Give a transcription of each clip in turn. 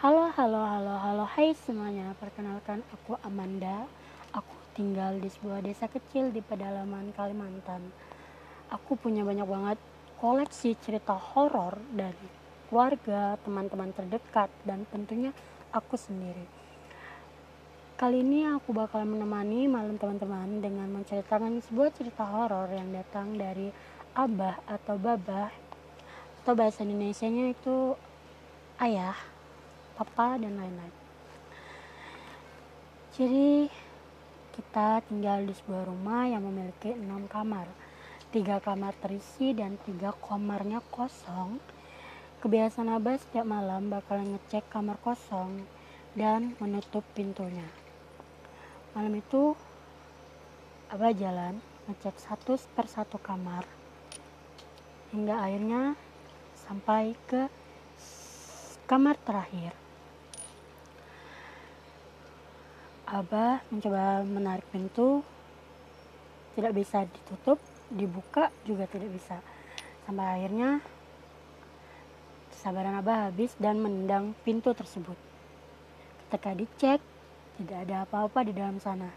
Halo, halo, halo, halo, hai semuanya. Perkenalkan, aku Amanda. Aku tinggal di sebuah desa kecil di pedalaman Kalimantan. Aku punya banyak banget koleksi cerita horor dari keluarga, teman-teman terdekat, dan tentunya aku sendiri. Kali ini aku bakal menemani malam teman-teman dengan menceritakan sebuah cerita horor yang datang dari abah atau babah atau bahasa Indonesia-nya itu ayah papa dan lain-lain. Jadi kita tinggal di sebuah rumah yang memiliki enam kamar. Tiga kamar terisi dan tiga kamarnya kosong. Kebiasaan abah setiap malam bakal ngecek kamar kosong dan menutup pintunya. Malam itu abah jalan ngecek satu per satu kamar. Hingga akhirnya sampai ke kamar terakhir Abah mencoba menarik pintu, tidak bisa ditutup, dibuka juga tidak bisa. Sampai akhirnya kesabaran Abah habis dan menendang pintu tersebut. Ketika dicek, tidak ada apa-apa di dalam sana.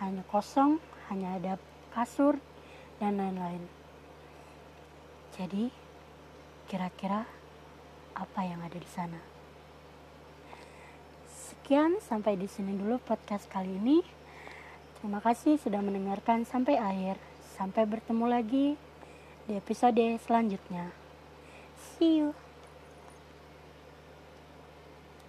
Hanya kosong, hanya ada kasur dan lain-lain. Jadi, kira-kira apa yang ada di sana? Sekian, sampai di sini dulu podcast kali ini. Terima kasih sudah mendengarkan sampai akhir. Sampai bertemu lagi di episode selanjutnya. See you.